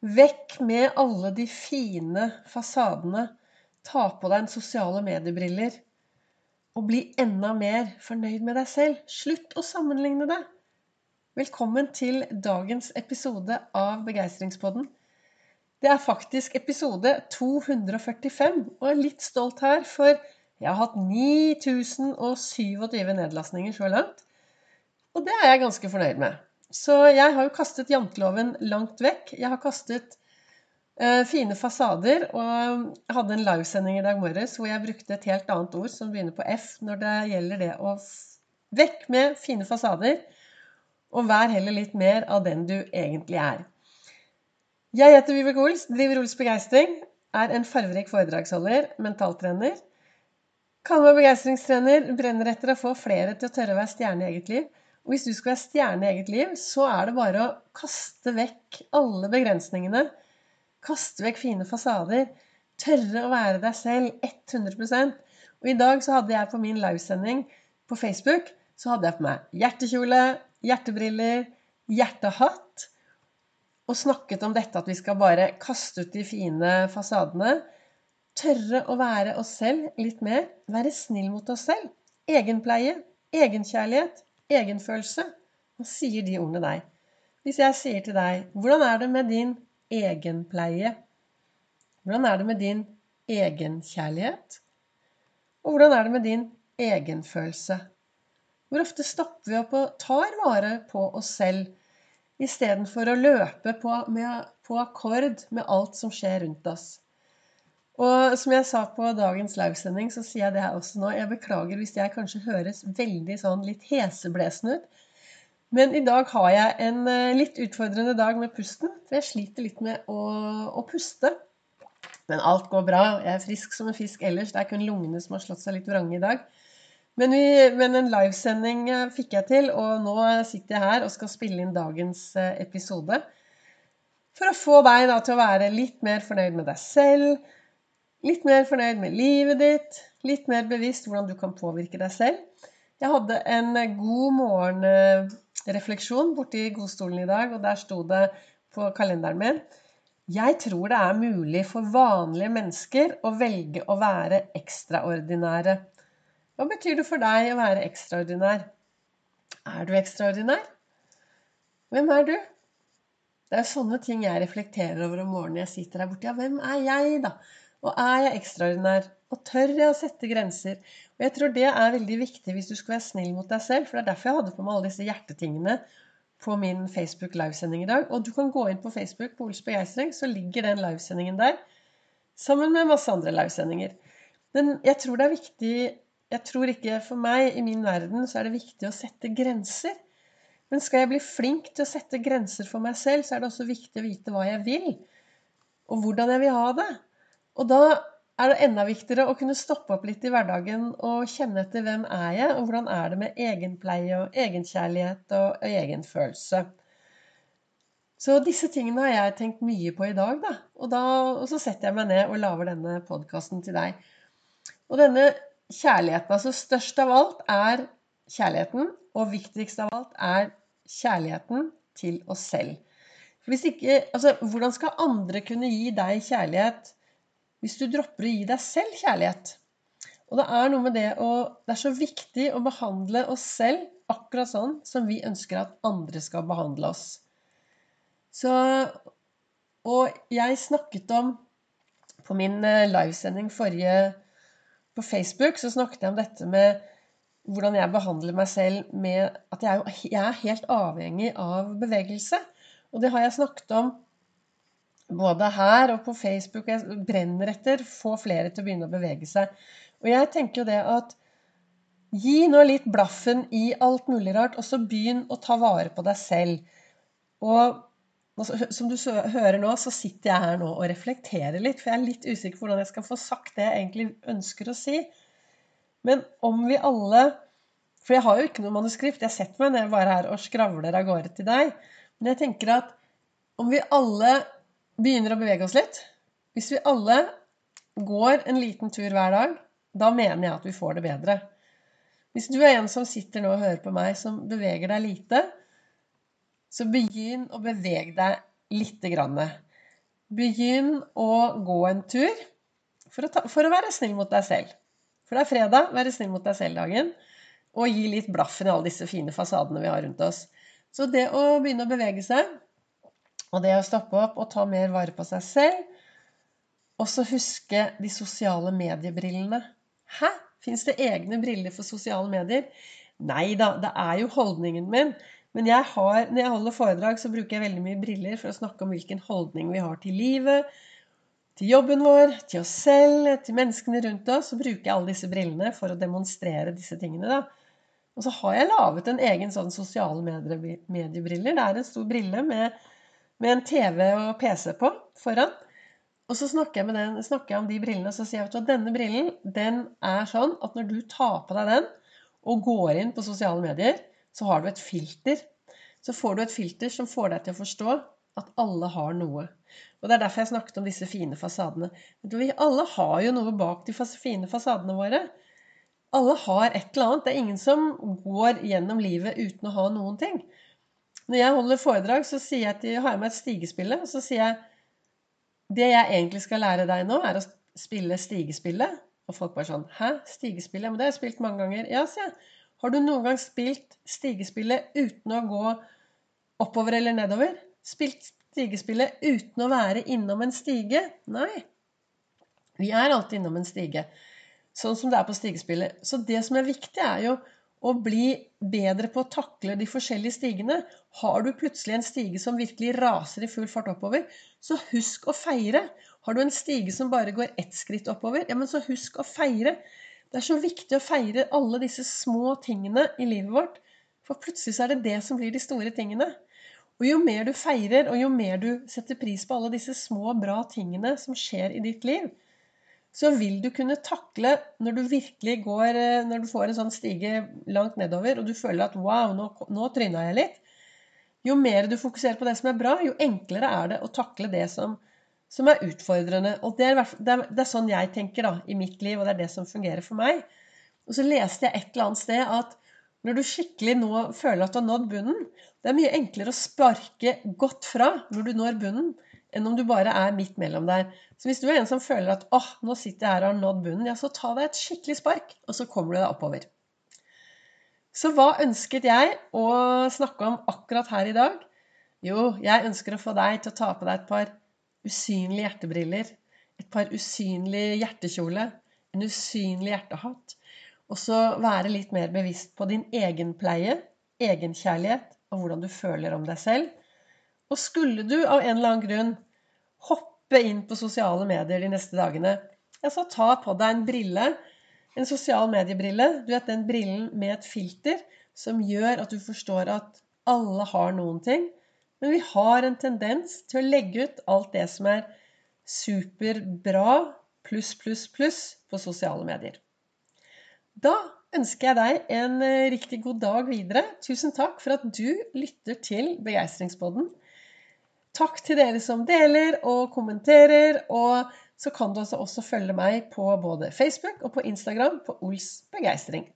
Vekk med alle de fine fasadene. Ta på deg en sosiale mediebriller. Og bli enda mer fornøyd med deg selv. Slutt å sammenligne deg. Velkommen til dagens episode av Begeistringspodden. Det er faktisk episode 245, og jeg er litt stolt her, for jeg har hatt 9027 nedlastninger så langt. Og det er jeg ganske fornøyd med. Så jeg har jo kastet janteloven langt vekk. Jeg har kastet uh, fine fasader. Og jeg hadde en livesending i dag morges hvor jeg brukte et helt annet ord som begynner på F når det gjelder det å Vekk med fine fasader, og vær heller litt mer av den du egentlig er. Jeg heter Vibeke Ols, driver Ols Begeistring, er en farverik foredragsholder, mentaltrener. Kaller meg begeistringstrener, brenner etter å få flere til å tørre å være stjerne i eget liv. Og hvis du skal være stjerne i eget liv, så er det bare å kaste vekk alle begrensningene. Kaste vekk fine fasader. Tørre å være deg selv 100 Og i dag så hadde jeg på min livesending på Facebook så hadde jeg på meg hjertekjole, hjertebriller, hjertehatt. Og snakket om dette at vi skal bare kaste ut de fine fasadene. Tørre å være oss selv litt mer. Være snill mot oss selv. Egenpleie. Egenkjærlighet egenfølelse. Hva sier de ordene deg? Hvis jeg sier til deg Hvordan er det med din egenpleie? Hvordan er det med din egenkjærlighet? Og hvordan er det med din egenfølelse? Hvor ofte stopper vi opp og tar vare på oss selv istedenfor å løpe på, med, på akkord med alt som skjer rundt oss? Og som jeg sa på dagens livesending, så sier jeg det her også nå. Jeg beklager hvis jeg kanskje høres veldig sånn litt heseblesende ut. Men i dag har jeg en eh, litt utfordrende dag med pusten. For jeg sliter litt med å, å puste. Men alt går bra. Jeg er frisk som en fisk ellers. Det er kun lungene som har slått seg litt vrange i dag. Men, vi, men, en livesending eh, fikk jeg til, og nå sitter jeg her og skal spille inn dagens eh, episode. For å få deg da til å være litt mer fornøyd med deg selv Litt mer fornøyd med livet ditt. Litt mer bevisst hvordan du kan påvirke deg selv. Jeg hadde en god morgenrefleksjon borti godstolen i dag, og der sto det på kalenderen min Jeg tror det er mulig for vanlige mennesker å velge å være ekstraordinære. Hva betyr det for deg å være ekstraordinær? Er du ekstraordinær? Hvem er du? Det er sånne ting jeg reflekterer over om morgenen jeg sitter her borte. Ja, hvem er jeg, da? Og er jeg ekstraordinær? Og tør jeg å sette grenser? Og jeg tror det er veldig viktig hvis du skal være snill mot deg selv. For det er derfor jeg hadde på meg alle disse hjertetingene på min Facebook livesending i dag. Og du kan gå inn på Facebook på Ols Begeistring, så ligger den livesendingen der. Sammen med masse andre livesendinger. Men jeg tror det er viktig Jeg tror ikke for meg, i min verden, så er det viktig å sette grenser. Men skal jeg bli flink til å sette grenser for meg selv, så er det også viktig å vite hva jeg vil. Og hvordan jeg vil ha det. Og da er det enda viktigere å kunne stoppe opp litt i hverdagen og kjenne etter hvem er jeg, og hvordan er det med egenpleie og egenkjærlighet og egenfølelse. Så disse tingene har jeg tenkt mye på i dag, da. Og, da, og så setter jeg meg ned og lager denne podkasten til deg. Og denne kjærligheten, altså størst av alt, er kjærligheten. Og viktigst av alt er kjærligheten til oss selv. Hvis ikke, altså, hvordan skal andre kunne gi deg kjærlighet hvis du dropper å gi deg selv kjærlighet. Og det er noe med det å Det er så viktig å behandle oss selv akkurat sånn som vi ønsker at andre skal behandle oss. Så Og jeg snakket om På min eh, livesending forrige På Facebook så snakket jeg om dette med hvordan jeg behandler meg selv med at jeg jeg er helt avhengig av bevegelse. Og det har jeg snakket om både her og på Facebook. Jeg brenner etter få flere til å begynne å bevege seg. Og jeg tenker jo det at gi nå litt blaffen i alt mulig rart, og så begynn å ta vare på deg selv. Og som du hører nå, så sitter jeg her nå og reflekterer litt, for jeg er litt usikker på hvordan jeg skal få sagt det jeg egentlig ønsker å si. Men om vi alle For jeg har jo ikke noe manuskript. Jeg setter meg ned bare her og skravler av gårde til deg. Men jeg tenker at om vi alle begynner å bevege oss litt Hvis vi alle går en liten tur hver dag, da mener jeg at vi får det bedre. Hvis du er en som sitter nå og hører på meg, som beveger deg lite, så begynn å bevege deg lite grann. begynn å gå en tur for å, ta, for å være snill mot deg selv. For det er fredag, være snill mot deg selv-dagen. Og gi litt blaffen i alle disse fine fasadene vi har rundt oss. Så det å begynne å bevege seg, og det å stoppe opp og ta mer vare på seg selv, og så huske de sosiale mediebrillene. Hæ? Fins det egne briller for sosiale medier? Nei da, det er jo holdningen min. Men jeg har, når jeg holder foredrag, så bruker jeg veldig mye briller for å snakke om hvilken holdning vi har til livet, til jobben vår, til oss selv, til menneskene rundt oss. Så bruker jeg alle disse brillene for å demonstrere disse tingene. da. Og så har jeg laget en egen sånn sosiale mediebriller. Det er en stor brille med, med en TV og PC på foran. Og så snakker jeg, den, snakker jeg, om de brillene og så sier jeg at denne brillen den er sånn at når du tar på deg den og går inn på sosiale medier, så har du et filter. Så får du et filter som får deg til å forstå at alle har noe. Og Det er derfor jeg snakket om disse fine fasadene. Vi alle har jo noe bak de fine fasadene våre. Alle har et eller annet. Det er ingen som går gjennom livet uten å ha noen ting. Når jeg holder foredrag, så sier jeg til, har jeg med et stigespille. Og så sier jeg det jeg egentlig skal lære deg nå, er å spille stigespillet. Og folk bare sånn Hæ? Stigespillet? Men det har jeg spilt mange ganger. Ja, sier jeg. Har du noen gang spilt stigespillet uten å gå oppover eller nedover? Spilt stigespillet uten å være innom en stige? Nei. Vi er alltid innom en stige. Sånn som det er på stigespillet. Så det som er viktig, er jo å bli bedre på å takle de forskjellige stigene. Har du plutselig en stige som virkelig raser i full fart oppover, så husk å feire. Har du en stige som bare går ett skritt oppover, ja, men så husk å feire. Det er så viktig å feire alle disse små tingene i livet vårt. For plutselig så er det det som blir de store tingene. Og jo mer du feirer, og jo mer du setter pris på alle disse små, bra tingene som skjer i ditt liv, så vil du kunne takle når du virkelig går eh, Når du får en sånn stige langt nedover, og du føler at wow, nå, nå tryna jeg litt. Jo mer du fokuserer på det som er bra, jo enklere er det å takle det som, som er utfordrende. Og det er, det, er, det er, sånn jeg tenker da, i mitt liv, og det er det som fungerer for meg. Og så leste jeg et eller annet sted at når du skikkelig nå føler at du har nådd bunnen Det er mye enklere å sparke godt fra når du når bunnen, enn om du bare er midt mellom der. Så hvis du er en som føler at åh, nå sitter jeg her og har nådd bunnen, ja, så ta deg et skikkelig spark, og så kommer du deg oppover. Så hva ønsket jeg å snakke om akkurat her i dag? Jo, jeg ønsker å få deg til å ta på deg et par usynlige hjertebriller, et par usynlige hjertekjole, en usynlig hjertehatt, og så være litt mer bevisst på din egenpleie, egenkjærlighet og hvordan du føler om deg selv. Og skulle du av en eller annen grunn hoppe inn på sosiale medier de neste dagene, ja, så ta på deg en brille, en sosial mediebrille. Du vet den brillen med et filter som gjør at du forstår at alle har noen ting. Men vi har en tendens til å legge ut alt det som er superbra pluss, pluss, pluss på sosiale medier. Da ønsker jeg deg en eh, riktig god dag videre. Tusen takk for at du lytter til Begeistringspodden. Takk til dere som deler og kommenterer. Og så kan du altså også følge meg på både Facebook og på Instagram på Ols begeistring.